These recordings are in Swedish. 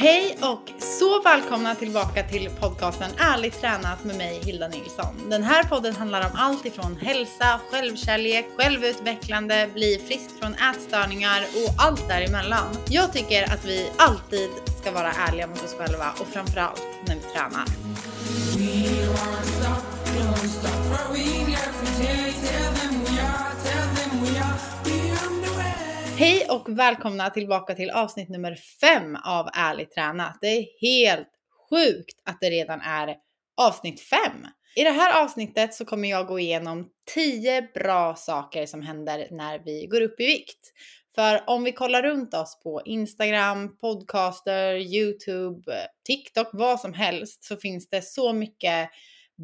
Hej och så välkomna tillbaka till podcasten Ärligt tränat med mig Hilda Nilsson. Den här podden handlar om allt ifrån hälsa, självkärlek, självutvecklande, bli frisk från ätstörningar och allt däremellan. Jag tycker att vi alltid ska vara ärliga mot oss själva och framförallt när vi tränar. Hej och välkomna tillbaka till avsnitt nummer fem av Ärligt tränat. Det är helt sjukt att det redan är avsnitt fem. I det här avsnittet så kommer jag gå igenom 10 bra saker som händer när vi går upp i vikt. För om vi kollar runt oss på Instagram, podcaster, Youtube, TikTok, vad som helst så finns det så mycket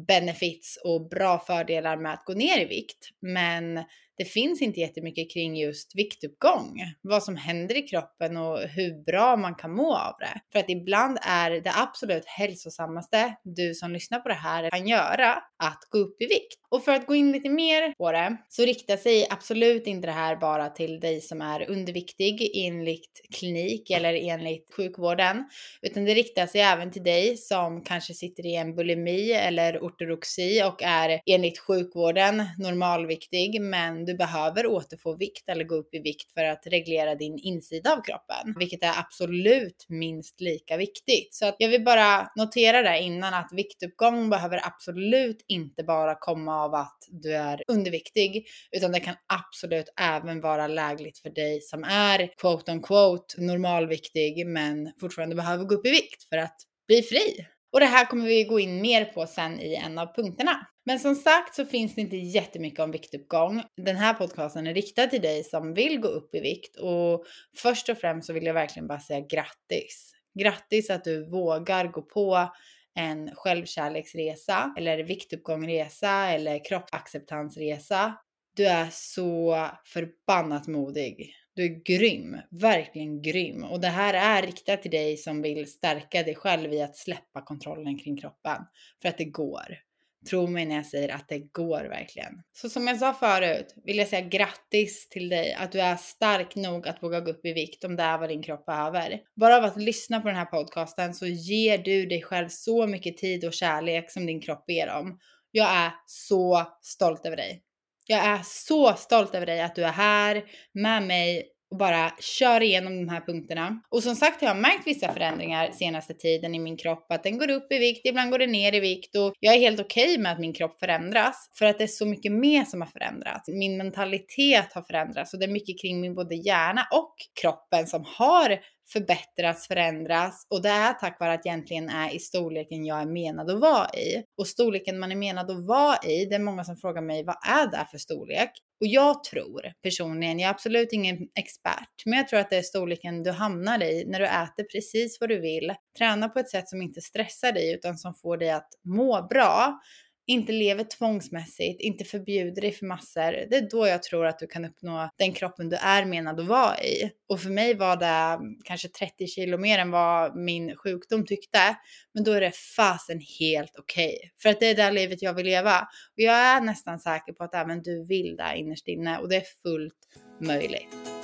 benefits och bra fördelar med att gå ner i vikt. Men det finns inte jättemycket kring just viktuppgång, vad som händer i kroppen och hur bra man kan må av det. För att ibland är det absolut hälsosammaste du som lyssnar på det här kan göra att gå upp i vikt. Och för att gå in lite mer på det så riktar sig absolut inte det här bara till dig som är underviktig enligt klinik eller enligt sjukvården, utan det riktar sig även till dig som kanske sitter i en bulimi eller ortodoxi och är enligt sjukvården normalviktig men du behöver återfå vikt eller gå upp i vikt för att reglera din insida av kroppen, vilket är absolut minst lika viktigt. Så att jag vill bara notera det innan att viktuppgång behöver absolut inte bara komma av att du är underviktig, utan det kan absolut även vara lägligt för dig som är quote on quote normalviktig men fortfarande behöver gå upp i vikt för att bli fri. Och det här kommer vi gå in mer på sen i en av punkterna. Men som sagt så finns det inte jättemycket om viktuppgång. Den här podcasten är riktad till dig som vill gå upp i vikt och först och främst så vill jag verkligen bara säga grattis. Grattis att du vågar gå på en självkärleksresa eller viktuppgångresa eller kroppsacceptansresa. Du är så förbannat modig. Du är grym, verkligen grym. Och det här är riktat till dig som vill stärka dig själv i att släppa kontrollen kring kroppen. För att det går. Tro mig när jag säger att det går verkligen. Så som jag sa förut vill jag säga grattis till dig att du är stark nog att våga gå upp i vikt om det är vad din kropp behöver. Bara av att lyssna på den här podcasten så ger du dig själv så mycket tid och kärlek som din kropp ber om. Jag är så stolt över dig. Jag är så stolt över dig att du är här med mig och bara kör igenom de här punkterna. Och som sagt har jag märkt vissa förändringar senaste tiden i min kropp. Att den går upp i vikt, ibland går den ner i vikt och jag är helt okej okay med att min kropp förändras. För att det är så mycket mer som har förändrats. Min mentalitet har förändrats och det är mycket kring min både hjärna och kroppen som har förbättras, förändras och det är tack vare att jag egentligen är i storleken jag är menad att vara i. Och storleken man är menad att vara i, det är många som frågar mig vad är det för storlek? Och jag tror personligen, jag är absolut ingen expert, men jag tror att det är storleken du hamnar i när du äter precis vad du vill, tränar på ett sätt som inte stressar dig utan som får dig att må bra, inte lever tvångsmässigt, inte förbjuder dig för massor, det är då jag tror att du kan uppnå den kroppen du är menad att vara i. Och för mig var det mm, kanske 30 kilo mer än vad min sjukdom tyckte. Men då är det fasen helt okej. Okay. För att det är det livet jag vill leva. Och jag är nästan säker på att även du vill det innerst inne och det är fullt möjligt.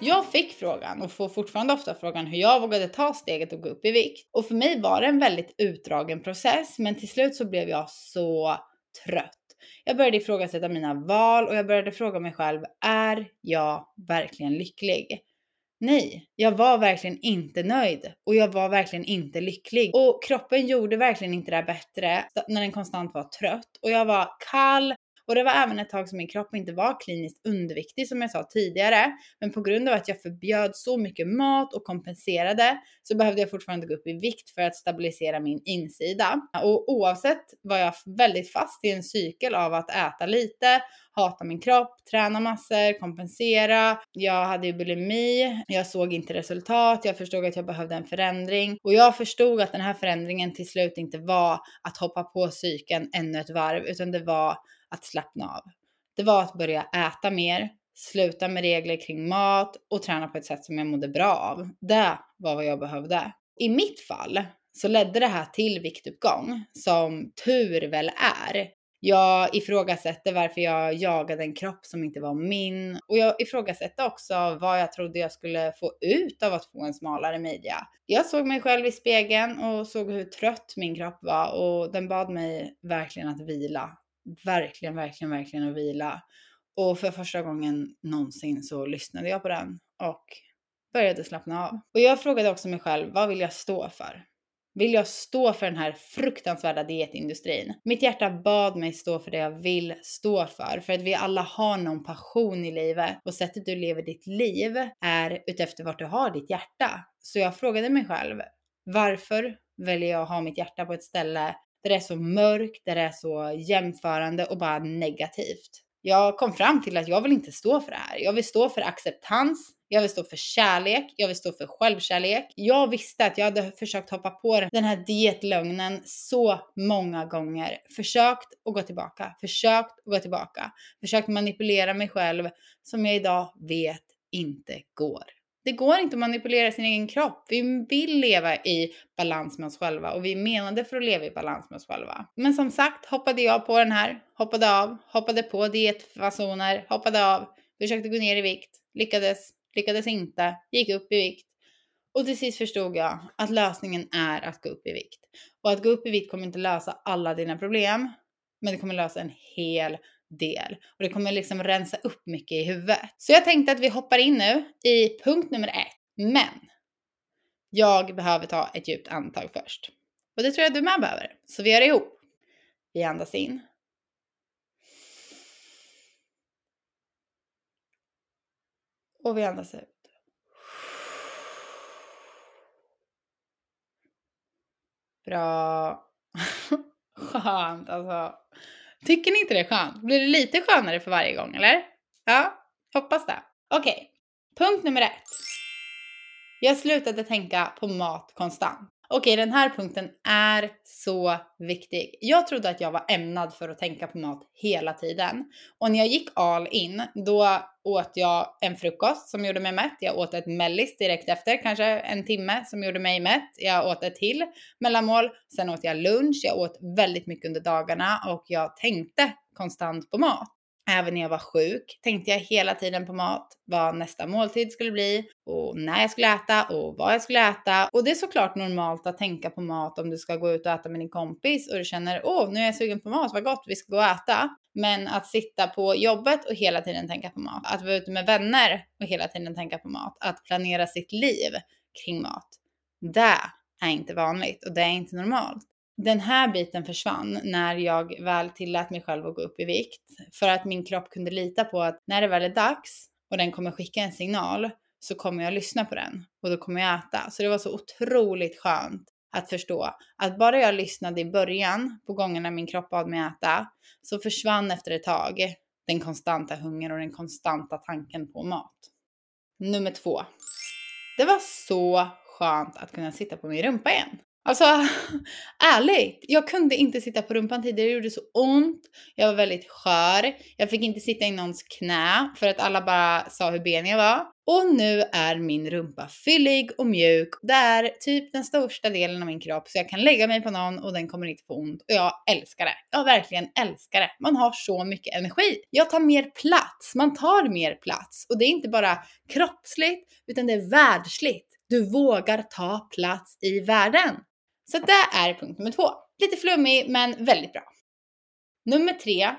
Jag fick frågan och får fortfarande ofta frågan hur jag vågade ta steget och gå upp i vikt. Och för mig var det en väldigt utdragen process, men till slut så blev jag så trött. Jag började ifrågasätta mina val och jag började fråga mig själv, är jag verkligen lycklig? Nej, jag var verkligen inte nöjd och jag var verkligen inte lycklig. Och kroppen gjorde verkligen inte det bättre när den konstant var trött och jag var kall, och det var även ett tag som min kropp inte var kliniskt underviktig som jag sa tidigare. Men på grund av att jag förbjöd så mycket mat och kompenserade så behövde jag fortfarande gå upp i vikt för att stabilisera min insida. Och oavsett var jag väldigt fast i en cykel av att äta lite, hata min kropp, träna massor, kompensera. Jag hade ju bulimi, jag såg inte resultat, jag förstod att jag behövde en förändring och jag förstod att den här förändringen till slut inte var att hoppa på cykeln ännu ett varv utan det var att slappna av. Det var att börja äta mer, sluta med regler kring mat och träna på ett sätt som jag mådde bra av. Det var vad jag behövde. I mitt fall så ledde det här till viktuppgång, som tur väl är. Jag ifrågasätter varför jag jagade en kropp som inte var min. Och jag ifrågasätter också vad jag trodde jag skulle få ut av att få en smalare midja. Jag såg mig själv i spegeln och såg hur trött min kropp var och den bad mig verkligen att vila. Verkligen, verkligen, verkligen att vila. Och för första gången någonsin så lyssnade jag på den och började slappna av. Och jag frågade också mig själv, vad vill jag stå för? Vill jag stå för den här fruktansvärda dietindustrin? Mitt hjärta bad mig stå för det jag vill stå för, för att vi alla har någon passion i livet och sättet du lever ditt liv är utefter vart du har ditt hjärta. Så jag frågade mig själv, varför väljer jag att ha mitt hjärta på ett ställe där det är så mörkt, där det är så jämförande och bara negativt? Jag kom fram till att jag vill inte stå för det här. Jag vill stå för acceptans, jag vill stå för kärlek, jag vill stå för självkärlek. Jag visste att jag hade försökt hoppa på den här dietlögnen så många gånger. Försökt att gå tillbaka, försökt att gå tillbaka, försökt manipulera mig själv som jag idag vet inte går. Det går inte att manipulera sin egen kropp. Vi vill leva i balans med oss själva och vi är menade för att leva i balans med oss själva. Men som sagt hoppade jag på den här, hoppade av, hoppade på dietfasoner, hoppade av, försökte gå ner i vikt, lyckades, lyckades inte, gick upp i vikt. Och till sist förstod jag att lösningen är att gå upp i vikt. Och att gå upp i vikt kommer inte lösa alla dina problem, men det kommer lösa en hel del och det kommer liksom rensa upp mycket i huvudet. Så jag tänkte att vi hoppar in nu i punkt nummer ett. Men jag behöver ta ett djupt andetag först. Och det tror jag du med behöver. Så vi gör det ihop. Vi andas in. Och vi andas ut. Bra. Skönt alltså. Tycker ni inte det är skönt? Blir det lite skönare för varje gång, eller? Ja, hoppas det. Okej, okay. punkt nummer ett. Jag slutade tänka på mat konstant. Okej, den här punkten är så viktig. Jag trodde att jag var ämnad för att tänka på mat hela tiden. Och när jag gick all in, då åt jag en frukost som gjorde mig mätt. Jag åt ett mellis direkt efter, kanske en timme som gjorde mig mätt. Jag åt ett till mellanmål. Sen åt jag lunch. Jag åt väldigt mycket under dagarna och jag tänkte konstant på mat. Även när jag var sjuk tänkte jag hela tiden på mat, vad nästa måltid skulle bli och när jag skulle äta och vad jag skulle äta. Och det är såklart normalt att tänka på mat om du ska gå ut och äta med din kompis och du känner åh, nu är jag sugen på mat, vad gott, vi ska gå och äta. Men att sitta på jobbet och hela tiden tänka på mat, att vara ute med vänner och hela tiden tänka på mat, att planera sitt liv kring mat. Det är inte vanligt och det är inte normalt den här biten försvann när jag väl tillät mig själv att gå upp i vikt. För att min kropp kunde lita på att när det väl är dags och den kommer skicka en signal så kommer jag lyssna på den och då kommer jag äta. Så det var så otroligt skönt att förstå att bara jag lyssnade i början på gångerna min kropp bad mig äta så försvann efter ett tag den konstanta hungern och den konstanta tanken på mat. Nummer två. Det var så skönt att kunna sitta på min rumpa igen. Alltså ärligt, jag kunde inte sitta på rumpan tidigare, det gjorde så ont. Jag var väldigt skör. Jag fick inte sitta i någons knä för att alla bara sa hur ben jag var. Och nu är min rumpa fyllig och mjuk. Det är typ den största delen av min kropp så jag kan lägga mig på någon och den kommer inte få ont. Och jag älskar det. Jag verkligen älskar det. Man har så mycket energi. Jag tar mer plats. Man tar mer plats. Och det är inte bara kroppsligt utan det är världsligt. Du vågar ta plats i världen. Så det är punkt nummer två. Lite flummig men väldigt bra. Nummer tre.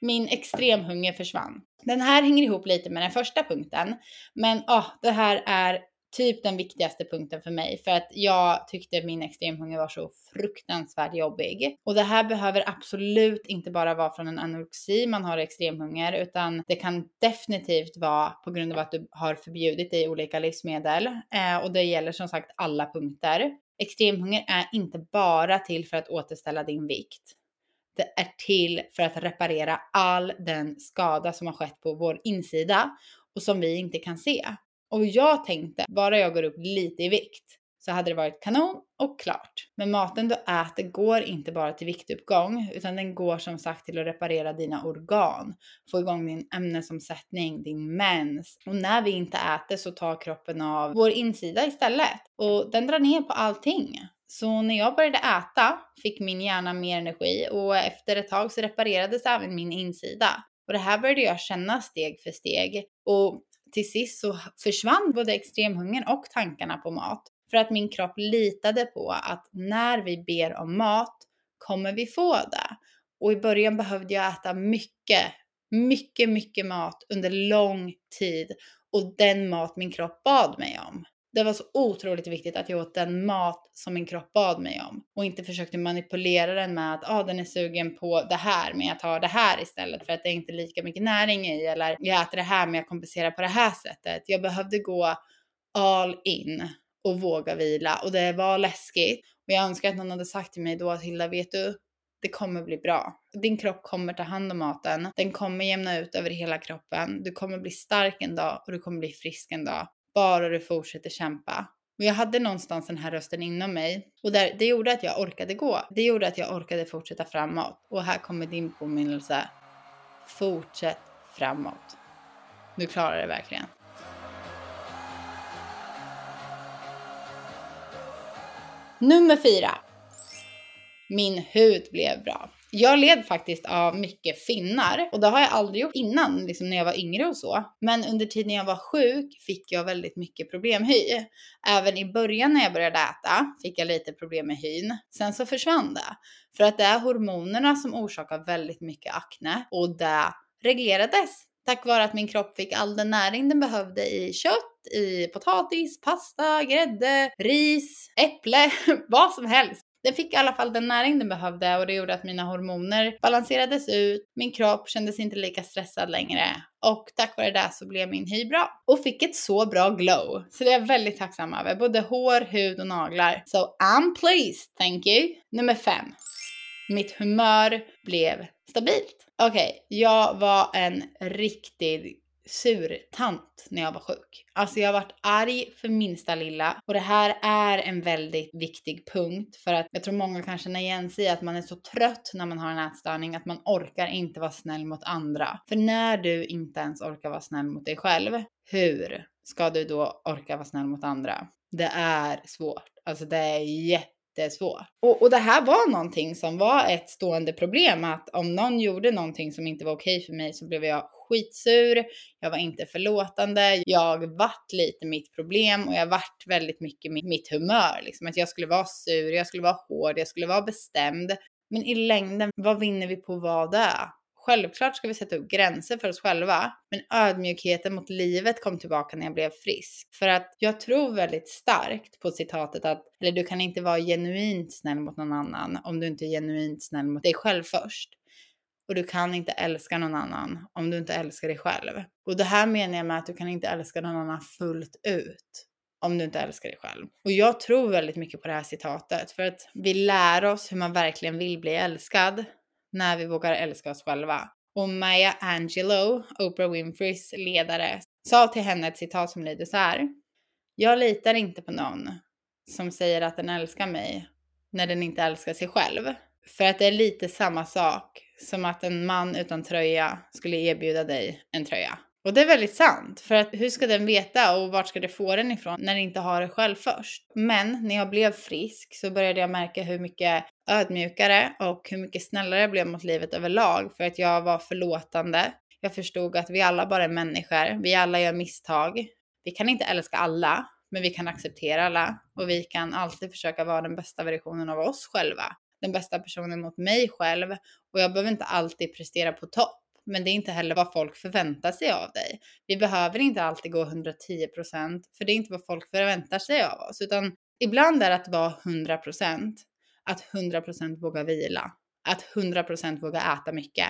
Min extremhunger försvann. Den här hänger ihop lite med den första punkten. Men oh, det här är typ den viktigaste punkten för mig för att jag tyckte min extremhunger var så fruktansvärt jobbig. Och det här behöver absolut inte bara vara från en anorexi man har extremhunger utan det kan definitivt vara på grund av att du har förbjudit dig olika livsmedel eh, och det gäller som sagt alla punkter. Extremhunger är inte bara till för att återställa din vikt. Det är till för att reparera all den skada som har skett på vår insida och som vi inte kan se. Och jag tänkte, bara jag går upp lite i vikt så hade det varit kanon och klart. Men maten du äter går inte bara till viktuppgång utan den går som sagt till att reparera dina organ, få igång din ämnesomsättning, din mens. Och när vi inte äter så tar kroppen av vår insida istället och den drar ner på allting. Så när jag började äta fick min hjärna mer energi och efter ett tag så reparerades även min insida. Och det här började jag känna steg för steg. Och till sist så försvann både extremhungern och tankarna på mat. För att min kropp litade på att när vi ber om mat kommer vi få det. Och i början behövde jag äta mycket, mycket, mycket mat under lång tid och den mat min kropp bad mig om. Det var så otroligt viktigt att jag åt den mat som min kropp bad mig om och inte försökte manipulera den med att ah, den är sugen på det här men jag tar det här istället för att det är inte lika mycket näring i eller jag äter det här men jag kompenserar på det här sättet. Jag behövde gå all in och våga vila och det var läskigt och jag önskar att någon hade sagt till mig då att Hilda vet du det kommer bli bra. Din kropp kommer ta hand om maten. Den kommer jämna ut över hela kroppen. Du kommer bli stark en dag och du kommer bli frisk en dag. Bara du fortsätter kämpa. Och jag hade någonstans den här rösten inom mig och där, det gjorde att jag orkade gå. Det gjorde att jag orkade fortsätta framåt. Och här kommer din påminnelse. Fortsätt framåt. Du klarar det verkligen. Nummer fyra. Min hud blev bra. Jag led faktiskt av mycket finnar och det har jag aldrig gjort innan, liksom när jag var yngre och så. Men under tiden jag var sjuk fick jag väldigt mycket problemhy. Även i början när jag började äta fick jag lite problem med hyn. Sen så försvann det. För att det är hormonerna som orsakar väldigt mycket akne och det reglerades tack vare att min kropp fick all den näring den behövde i kött, i potatis, pasta, grädde, ris, äpple, vad som helst. Den fick i alla fall den näring den behövde och det gjorde att mina hormoner balanserades ut, min kropp kändes inte lika stressad längre och tack vare det så blev min hy bra och fick ett så bra glow. Så det är jag väldigt tacksam över, både hår, hud och naglar. So I'm pleased, thank you. Nummer fem. Mitt humör blev stabilt. Okej, okay, jag var en riktig surtant när jag var sjuk. Alltså jag varit arg för minsta lilla och det här är en väldigt viktig punkt för att jag tror många kan känna igen sig i att man är så trött när man har en ätstörning att man orkar inte vara snäll mot andra. För när du inte ens orkar vara snäll mot dig själv, hur ska du då orka vara snäll mot andra? Det är svårt. Alltså det är jätte jättesvår. Och, och det här var någonting som var ett stående problem att om någon gjorde någonting som inte var okej för mig så blev jag skitsur, jag var inte förlåtande, jag vart lite mitt problem och jag vart väldigt mycket mitt humör. Liksom. Att jag skulle vara sur, jag skulle vara hård, jag skulle vara bestämd. Men i längden, vad vinner vi på att vara det? Självklart ska vi sätta upp gränser för oss själva, men ödmjukheten mot livet kom tillbaka när jag blev frisk. För att jag tror väldigt starkt på citatet att, eller du kan inte vara genuint snäll mot någon annan om du inte är genuint snäll mot dig själv först. Och du kan inte älska någon annan om du inte älskar dig själv. Och det här menar jag med att du kan inte älska någon annan fullt ut om du inte älskar dig själv. Och jag tror väldigt mycket på det här citatet för att vi lär oss hur man verkligen vill bli älskad när vi vågar älska oss själva. Och Maya Angelou, Oprah Winfreys ledare, sa till henne ett citat som lyder så här. Jag litar inte på någon som säger att den älskar mig när den inte älskar sig själv. För att det är lite samma sak som att en man utan tröja skulle erbjuda dig en tröja. Och det är väldigt sant, för att hur ska den veta och vart ska du få den ifrån när den inte har det själv först? Men när jag blev frisk så började jag märka hur mycket ödmjukare och hur mycket snällare jag blev mot livet överlag för att jag var förlåtande. Jag förstod att vi alla bara är människor, vi alla gör misstag. Vi kan inte älska alla, men vi kan acceptera alla och vi kan alltid försöka vara den bästa versionen av oss själva den bästa personen mot mig själv och jag behöver inte alltid prestera på topp. Men det är inte heller vad folk förväntar sig av dig. Vi behöver inte alltid gå 110% för det är inte vad folk förväntar sig av oss, utan ibland är det att vara 100 att 100% våga vila, att 100% våga äta mycket.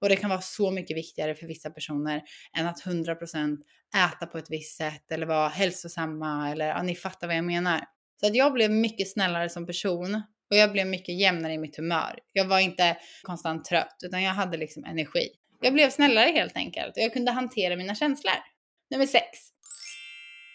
Och det kan vara så mycket viktigare för vissa personer än att 100% äta på ett visst sätt eller vara hälsosamma eller ja, ni fattar vad jag menar. Så att jag blev mycket snällare som person och jag blev mycket jämnare i mitt humör. Jag var inte konstant trött utan jag hade liksom energi. Jag blev snällare helt enkelt och jag kunde hantera mina känslor. Nummer 6.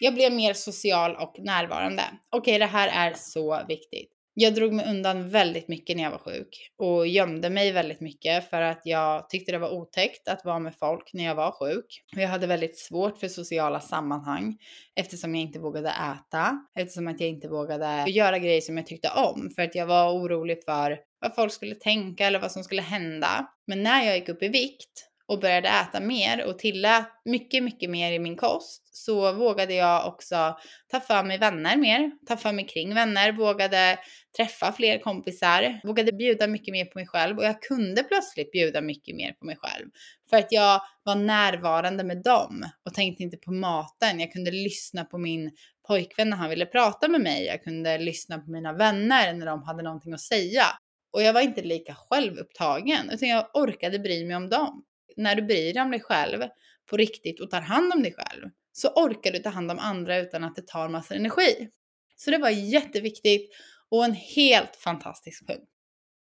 Jag blev mer social och närvarande. Okej, det här är så viktigt. Jag drog mig undan väldigt mycket när jag var sjuk och gömde mig väldigt mycket för att jag tyckte det var otäckt att vara med folk när jag var sjuk. Och jag hade väldigt svårt för sociala sammanhang eftersom jag inte vågade äta, eftersom att jag inte vågade göra grejer som jag tyckte om för att jag var orolig för vad folk skulle tänka eller vad som skulle hända. Men när jag gick upp i vikt och började äta mer och tillät mycket, mycket mer i min kost så vågade jag också ta för mig vänner mer, ta för mig kring vänner, vågade träffa fler kompisar, vågade bjuda mycket mer på mig själv och jag kunde plötsligt bjuda mycket mer på mig själv för att jag var närvarande med dem och tänkte inte på maten. Jag kunde lyssna på min pojkvän när han ville prata med mig. Jag kunde lyssna på mina vänner när de hade någonting att säga. Och jag var inte lika självupptagen utan jag orkade bry mig om dem när du bryr dig om dig själv på riktigt och tar hand om dig själv så orkar du ta hand om andra utan att det tar massa energi. Så det var jätteviktigt och en helt fantastisk punkt.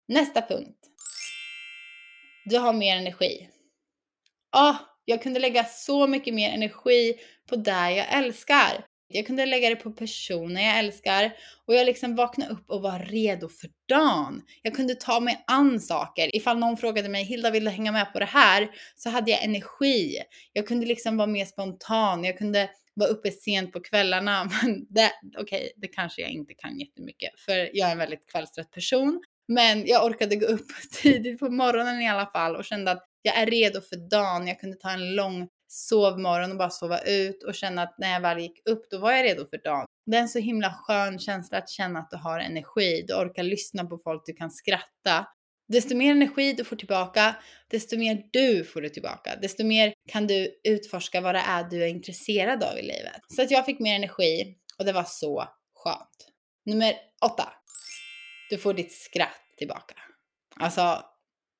Nästa punkt. Du har mer energi. Ah, jag kunde lägga så mycket mer energi på det jag älskar. Jag kunde lägga det på personer jag älskar och jag liksom vaknade upp och var redo för dagen. Jag kunde ta mig an saker. Ifall någon frågade mig, Hilda vill du hänga med på det här? Så hade jag energi. Jag kunde liksom vara mer spontan. Jag kunde vara uppe sent på kvällarna. Men det, okej, okay, det kanske jag inte kan jättemycket för jag är en väldigt kvällstrött person. Men jag orkade gå upp tidigt på morgonen i alla fall och kände att jag är redo för dagen. Jag kunde ta en lång sovmorgon och bara sova ut och känna att när jag väl gick upp då var jag redo för dagen. Det är en så himla skön känsla att känna att du har energi, du orkar lyssna på folk, du kan skratta. Desto mer energi du får tillbaka, desto mer du får du tillbaka. Desto mer kan du utforska vad det är du är intresserad av i livet. Så att jag fick mer energi och det var så skönt. Nummer åtta. Du får ditt skratt tillbaka. Alltså,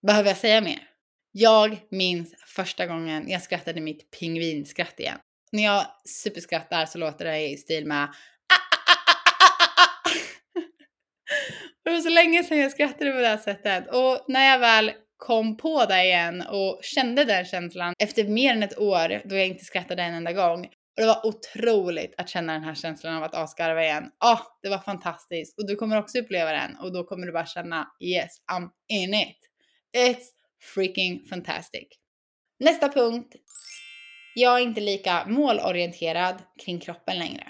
behöver jag säga mer? Jag minns första gången jag skrattade mitt pingvinskratt igen. När jag superskrattar så låter det i stil med Det var så länge sedan jag skrattade på det här sättet och när jag väl kom på det igen och kände den känslan efter mer än ett år då jag inte skrattade en enda gång. Och det var otroligt att känna den här känslan av att asgarva igen. Ah, oh, det var fantastiskt. Och du kommer också uppleva den och då kommer du bara känna yes, I'm in it. It's freaking fantastic. Nästa punkt. Jag är inte lika målorienterad kring kroppen längre.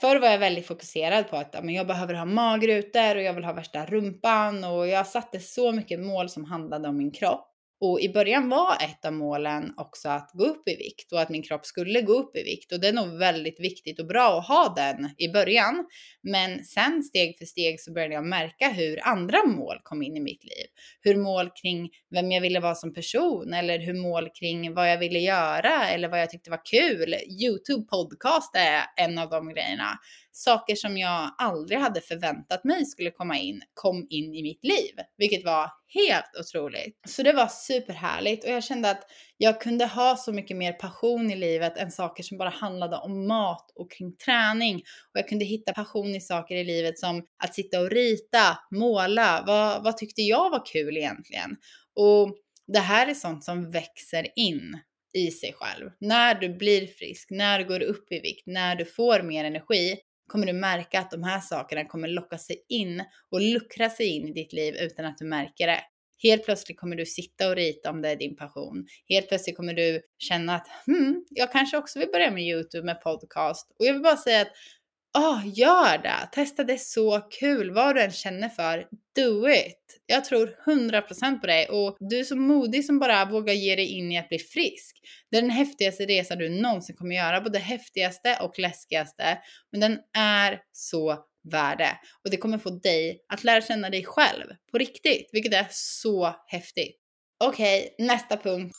Förr var jag väldigt fokuserad på att jag behöver ha magrutor och jag vill ha värsta rumpan och jag satte så mycket mål som handlade om min kropp. Och i början var ett av målen också att gå upp i vikt och att min kropp skulle gå upp i vikt. Och det är nog väldigt viktigt och bra att ha den i början. Men sen steg för steg så började jag märka hur andra mål kom in i mitt liv. Hur mål kring vem jag ville vara som person eller hur mål kring vad jag ville göra eller vad jag tyckte var kul. Youtube podcast är en av de grejerna saker som jag aldrig hade förväntat mig skulle komma in, kom in i mitt liv, vilket var helt otroligt. Så det var superhärligt och jag kände att jag kunde ha så mycket mer passion i livet än saker som bara handlade om mat och kring träning. Och jag kunde hitta passion i saker i livet som att sitta och rita, måla. Vad, vad tyckte jag var kul egentligen? Och det här är sånt som växer in i sig själv. När du blir frisk, när du går upp i vikt, när du får mer energi, kommer du märka att de här sakerna kommer locka sig in och luckra sig in i ditt liv utan att du märker det. Helt plötsligt kommer du sitta och rita om det är din passion. Helt plötsligt kommer du känna att hmm, jag kanske också vill börja med YouTube med podcast. Och jag vill bara säga att oh, gör det! Testa, det är så kul. Vad du än känner för, do it! Jag tror 100% på dig och du är så modig som bara vågar ge dig in i att bli frisk. Det är den häftigaste resan du någonsin kommer göra, både häftigaste och läskigaste. Men den är så värd det. Och det kommer få dig att lära känna dig själv på riktigt, vilket är så häftigt. Okej, okay, nästa punkt.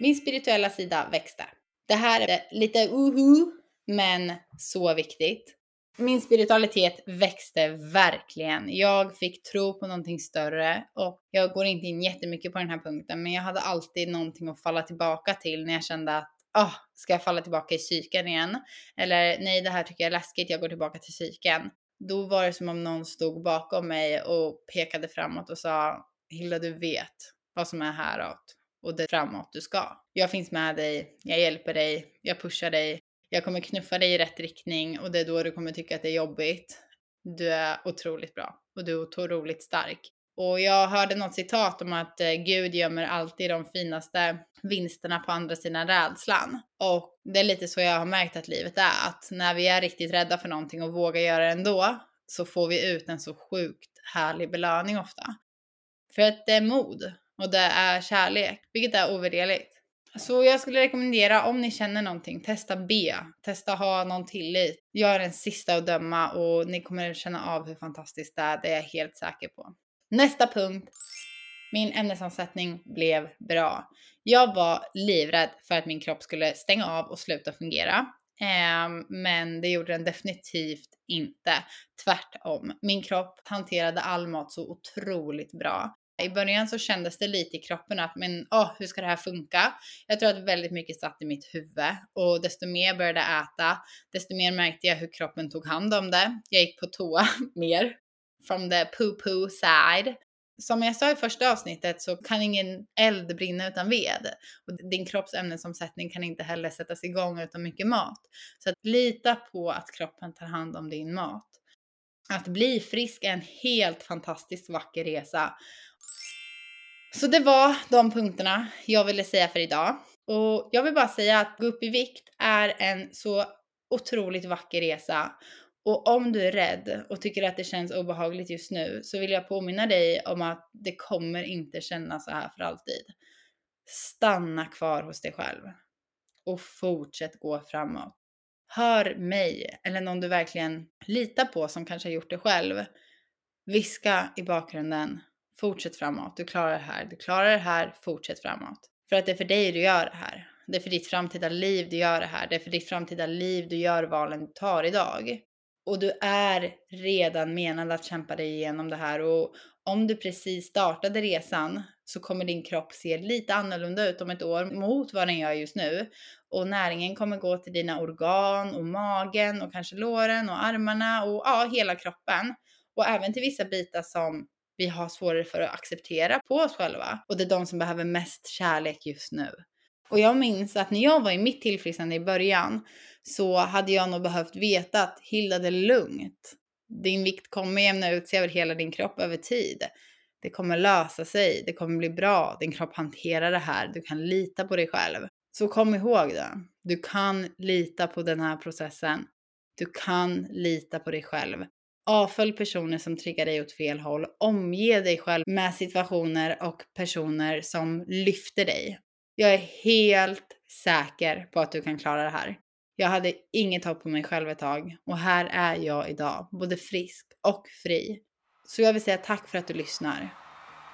Min spirituella sida växte. Det här är lite uhu, men så viktigt. Min spiritualitet växte verkligen. Jag fick tro på någonting större och jag går inte in jättemycket på den här punkten, men jag hade alltid någonting att falla tillbaka till när jag kände att oh, ska jag falla tillbaka i psyken igen? Eller nej, det här tycker jag är läskigt, jag går tillbaka till psyken. Då var det som om någon stod bakom mig och pekade framåt och sa Hilda, du vet vad som är häråt och det är framåt du ska. Jag finns med dig, jag hjälper dig, jag pushar dig, jag kommer knuffa dig i rätt riktning och det är då du kommer tycka att det är jobbigt. du är otroligt bra och du är otroligt stark. Och jag hörde något citat om att eh, Gud gömmer alltid de finaste vinsterna på andra sidan rädslan. Och det är lite så jag har märkt att livet är, att när vi är riktigt rädda för någonting och vågar göra det ändå, så får vi ut en så sjukt härlig belöning ofta. För att det är mod och det är kärlek, vilket är ovärderligt. Så jag skulle rekommendera om ni känner någonting, testa be, testa ha någon tillit. Jag är den sista att döma och ni kommer känna av hur fantastiskt det är, det är jag helt säker på. Nästa punkt. Min ämnesomsättning blev bra. Jag var livrädd för att min kropp skulle stänga av och sluta fungera. Ehm, men det gjorde den definitivt inte. Tvärtom. Min kropp hanterade all mat så otroligt bra. I början så kändes det lite i kroppen att men åh, hur ska det här funka? Jag tror att väldigt mycket satt i mitt huvud och desto mer jag började äta, desto mer märkte jag hur kroppen tog hand om det. Jag gick på toa mer from the poo-poo side. Som jag sa i första avsnittet så kan ingen eld brinna utan ved. Och din kropps ämnesomsättning kan inte heller sättas igång utan mycket mat. Så att lita på att kroppen tar hand om din mat. Att bli frisk är en helt fantastiskt vacker resa. Så det var de punkterna jag ville säga för idag. Och jag vill bara säga att gå upp i vikt är en så otroligt vacker resa. Och om du är rädd och tycker att det känns obehagligt just nu så vill jag påminna dig om att det kommer inte kännas så här för alltid. Stanna kvar hos dig själv och fortsätt gå framåt. Hör mig eller någon du verkligen litar på som kanske har gjort det själv. Viska i bakgrunden. Fortsätt framåt. Du klarar det här. Du klarar det här. Fortsätt framåt. För att det är för dig du gör det här. Det är för ditt framtida liv du gör det här. Det är för ditt framtida liv du gör valen du tar idag. Och du är redan menad att kämpa dig igenom det här och om du precis startade resan så kommer din kropp se lite annorlunda ut om ett år mot vad den gör just nu. Och näringen kommer gå till dina organ och magen och kanske låren och armarna och ja, hela kroppen. Och även till vissa bitar som vi har svårare för att acceptera på oss själva. Och det är de som behöver mest kärlek just nu. Och jag minns att när jag var i mitt tillfrisknande i början så hade jag nog behövt veta att Hilda, det är lugnt. Din vikt kommer jämna ut sig över hela din kropp över tid. Det kommer lösa sig, det kommer bli bra, din kropp hanterar det här, du kan lita på dig själv. Så kom ihåg det, du kan lita på den här processen. Du kan lita på dig själv. Avfölj personer som triggar dig åt fel håll. Omge dig själv med situationer och personer som lyfter dig. Jag är helt säker på att du kan klara det här. Jag hade inget hopp på mig själv ett tag och här är jag idag, både frisk och fri. Så jag vill säga tack för att du lyssnar.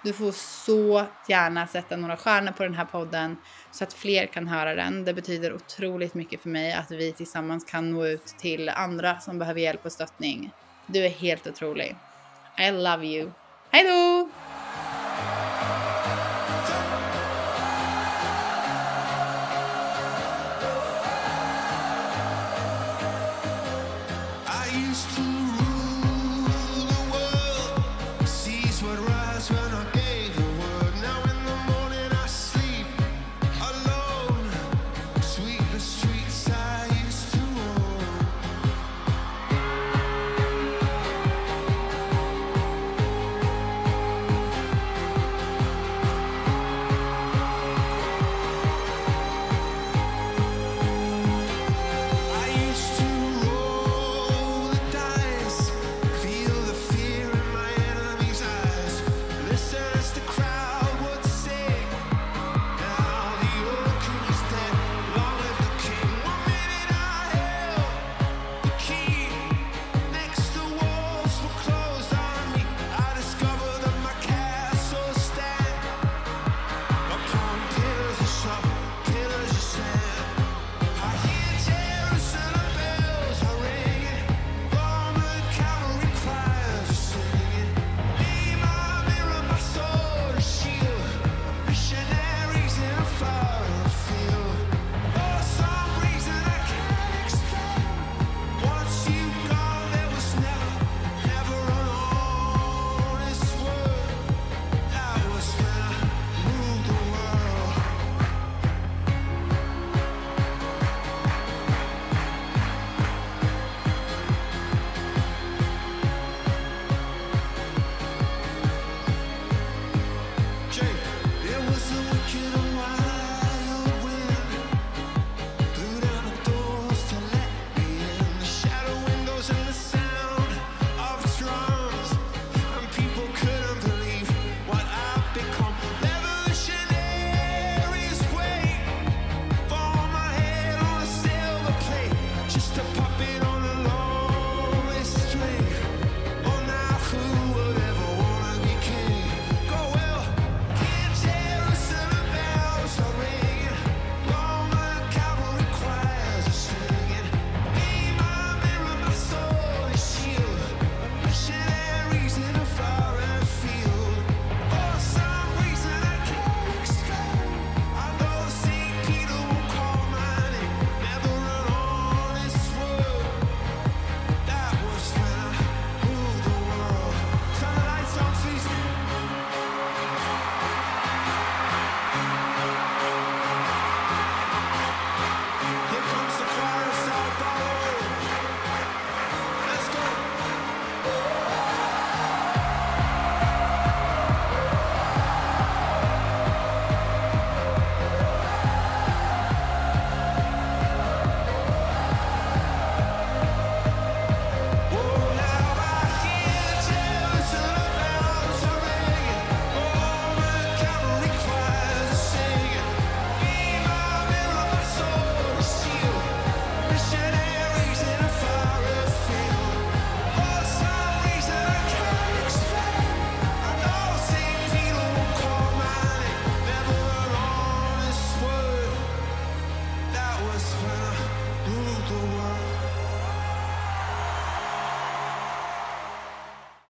Du får så gärna sätta några stjärnor på den här podden så att fler kan höra den. Det betyder otroligt mycket för mig att vi tillsammans kan nå ut till andra som behöver hjälp och stöttning. Du är helt otrolig. I love you. Hej då!